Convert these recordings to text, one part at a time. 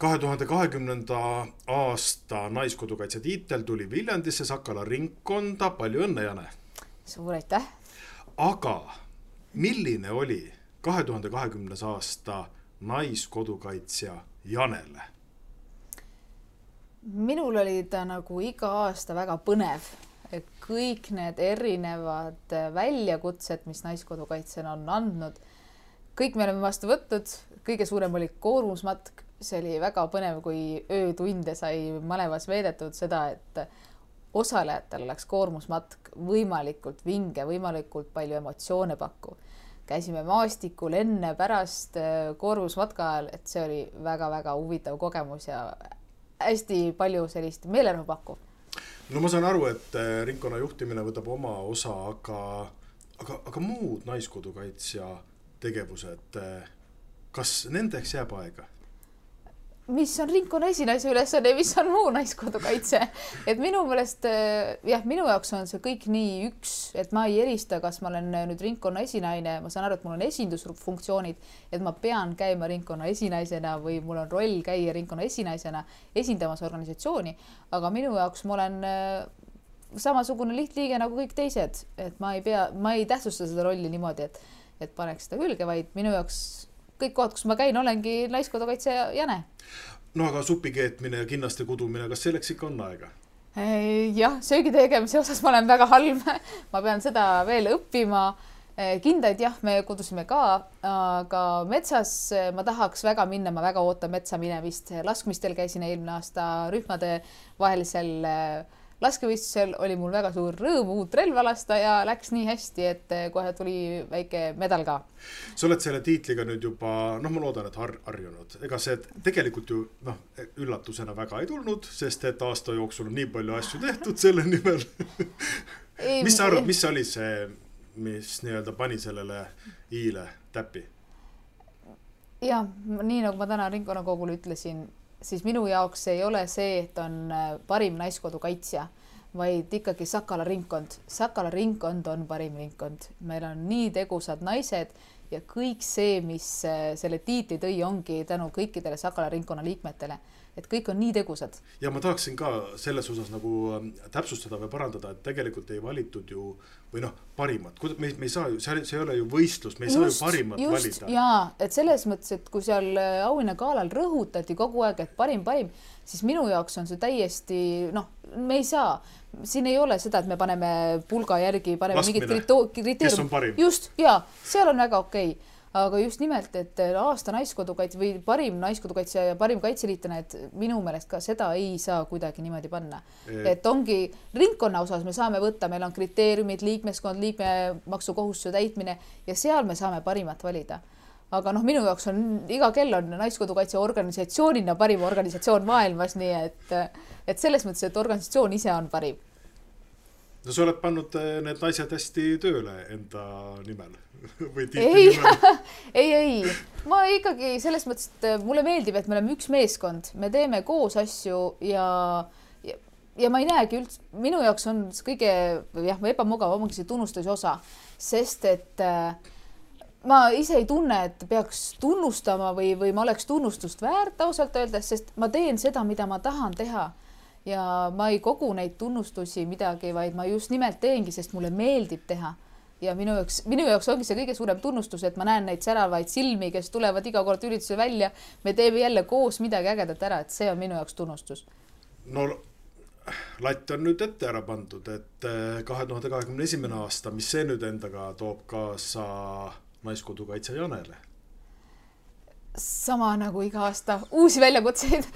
kahe tuhande kahekümnenda aasta Naiskodukaitse tiitel tuli Viljandisse Sakala ringkonda, palju õnne, Jane! suur aitäh! aga milline oli kahe tuhande kahekümnes aasta naiskodukaitsja Janele? minul oli ta nagu iga aasta väga põnev, et kõik need erinevad väljakutsed, mis Naiskodukaitsjana on andnud, kõik me oleme vastu võtnud, kõige suurem oli koormusmatk, see oli väga põnev, kui öötunde sai malevas veedetud seda, et osalejatel oleks koormusmatk võimalikult vinge, võimalikult palju emotsioone pakkuv. käisime maastikul enne, pärast koormusmatka ajal, et see oli väga-väga huvitav kogemus ja hästi palju sellist meelerahu pakkuv. no ma saan aru, et äh, ringkonna juhtimine võtab oma osa, aga, aga, aga muud Naiskodukaitsja tegevused, äh, kas nendeks jääb aega? Mis on ringkonna esinaise ülesanne, mis on muu naiskodukaitse. et minu meelest eh, jah, minu jaoks on see kõik nii üks, et ma ei erista, kas ma olen nüüd ringkonna esinaine, ma saan aru, et mul on esindusfunktsioonid, et ma pean käima ringkonna esinaisena või mul on roll käia ringkonna esinaisena esindamas organisatsiooni, aga minu jaoks ma olen eh, samasugune lihtliige nagu kõik teised, et ma ei pea, ma ei tähtsusta seda rolli niimoodi, et, et paneks seda külge, vaid minu jaoks kõik kohad, kus ma käin, olengi Naiskodukaitse Jane no aga supi keetmine ja kinnaste kudumine, kas selleks ikka on aega? jah, söögi tegemise osas ma olen väga halb ma pean seda veel õppima. kindaid jah, me kudusime ka, aga metsas ma tahaks väga minna, ma väga ootan metsa minemist. laskmistel käisin eelmine aasta rühmade vahelisel äh, laskevõistlusel oli mul väga suur rõõm uut relva lasta ja läks nii hästi, et eh, kohe tuli väike medal ka. sa oled selle tiitliga nüüd juba noh, ma loodan, et har-, harjunud, ega see tegelikult ju noh, üllatusena väga ei tulnud, sest et aasta jooksul on nii palju asju tehtud selle nimel mis sa arvad, mis oli see, mis nii-öelda pani sellele i-le täppi? ja nii nagu ma täna ringkonnakogule ütlesin siis minu jaoks ei ole see, et on äh, parim naiskodukaitsja, vaid ikkagi Sakala ringkond. Sakala ringkond on parim ringkond, meil on nii tegusad naised ja kõik see, mis äh, selle tiitli tõi, ongi tänu kõikidele Sakala ringkonna liikmetele et kõik on nii tegusad. ja ma tahaksin ka selles osas nagu ähm, täpsustada või parandada, et tegelikult ei valitud ju või noh, parimat, me, me ei saa ju, see, see ei ole ju võistlus, me ei just, saa ju parimat just, valida. ja et selles mõttes, et kui seal äh, auhinnagalal rõhutati kogu aeg, et parim, parim, siis minu jaoks on see täiesti noh, me ei saa, siin ei ole seda, et me paneme pulga järgi, paneme mingid kriteeriumid. just ja seal on väga okei. okay aga just nimelt, et aasta naiskodukaitse või parim naiskodukaitse ja parim kaitseliitlane, et minu meelest ka seda ei saa kuidagi niimoodi panna. et ongi ringkonna osas me saame võtta, meil on kriteeriumid, liikmeskond, liikmemaksukohustuse täitmine ja seal me saame parimat valida. Aga noh, minu jaoks on iga kell on Naiskodukaitse organisatsioonina parim organisatsioon maailmas, nii et, et selles mõttes, et organisatsioon ise on parim no sa oled pannud eh, need naised hästi tööle enda nimel või tiitli nimel? ei, ei, ma ikkagi selles mõttes, et eh, mulle meeldib, et me oleme üks meeskond, me teeme koos asju ja, ja, ja ma ei näegi üldse, minu jaoks on kõige jah, ebamugav ongi see tunnustuse osa, sest et äh, ma ise ei tunne, et peaks tunnustama või, või ma oleks tunnustust väärt ausalt öeldes, sest ma teen seda, mida ma tahan teha ja ma ei kogu neid tunnustusi midagi, vaid ma just nimelt teengi, sest mulle meeldib teha. ja minu jaoks, minu jaoks ongi see kõige suurem tunnustus, et ma näen neid säravaid silmi, kes tulevad iga kord üritusele välja. me teeme jälle koos midagi ägedat ära, et see on minu jaoks tunnustus. no latt on nüüd ette ära pandud, et eh, kahe tuhande kahekümne esimene aasta, mis see nüüd endaga toob kaasa Naiskodukaitse Janele sama nagu iga aasta uusi väljakutseid.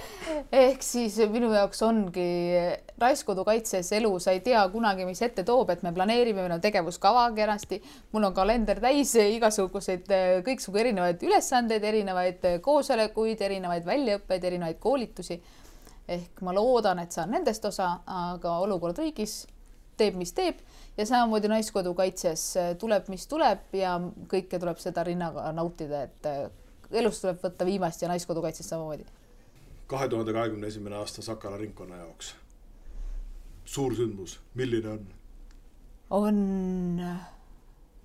ehk siis minu jaoks ongi Raiskodukaitses elu, sa ei tea kunagi, mis ette toob, et me planeerime, meil on tegevuskava kenasti, mul on kalender täis igasuguseid, kõiksugu erinevaid ülesandeid, erinevaid koosolekuid, erinevaid väljaõppeid, erinevaid koolitusi. ehk ma loodan, et saan nendest osa, aga olukord riigis teeb, mis teeb ja samamoodi Naiskodukaitses tuleb, mis tuleb ja kõike tuleb seda rinnaga nautida, et elust tuleb võtta viimast ja Naiskodukaitsest samamoodi. kahe tuhande kahekümne esimene aasta Sakala ringkonna jaoks. suur sündmus, milline on? on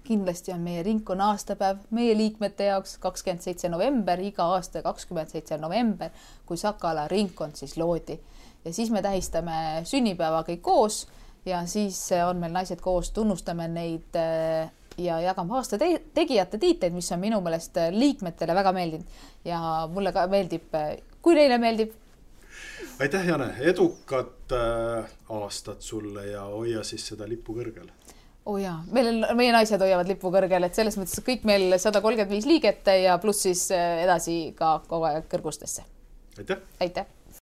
kindlasti on meie ringkonna aastapäev meie liikmete jaoks kakskümmend seitse november, iga aasta kakskümmend seitse november, kui Sakala ringkond siis loodi ja siis me tähistame sünnipäeva kõik koos ja siis on meil naised koos, tunnustame neid äh, ja jagame aasta te tegijate tiitleid, mis on minu meelest liikmetele väga meeldinud ja mulle ka meeldib, kui neile meeldib. aitäh, Jane, edukat äh, aastat sulle ja hoia siis seda lippu kõrgel oo oh jaa, meil on, meie naised hoiavad lippu kõrgel, et selles mõttes kõik meil sada kolmkümmend viis liiget ja pluss siis äh, edasi ka kogu aeg kõrgustesse. aitäh. aitäh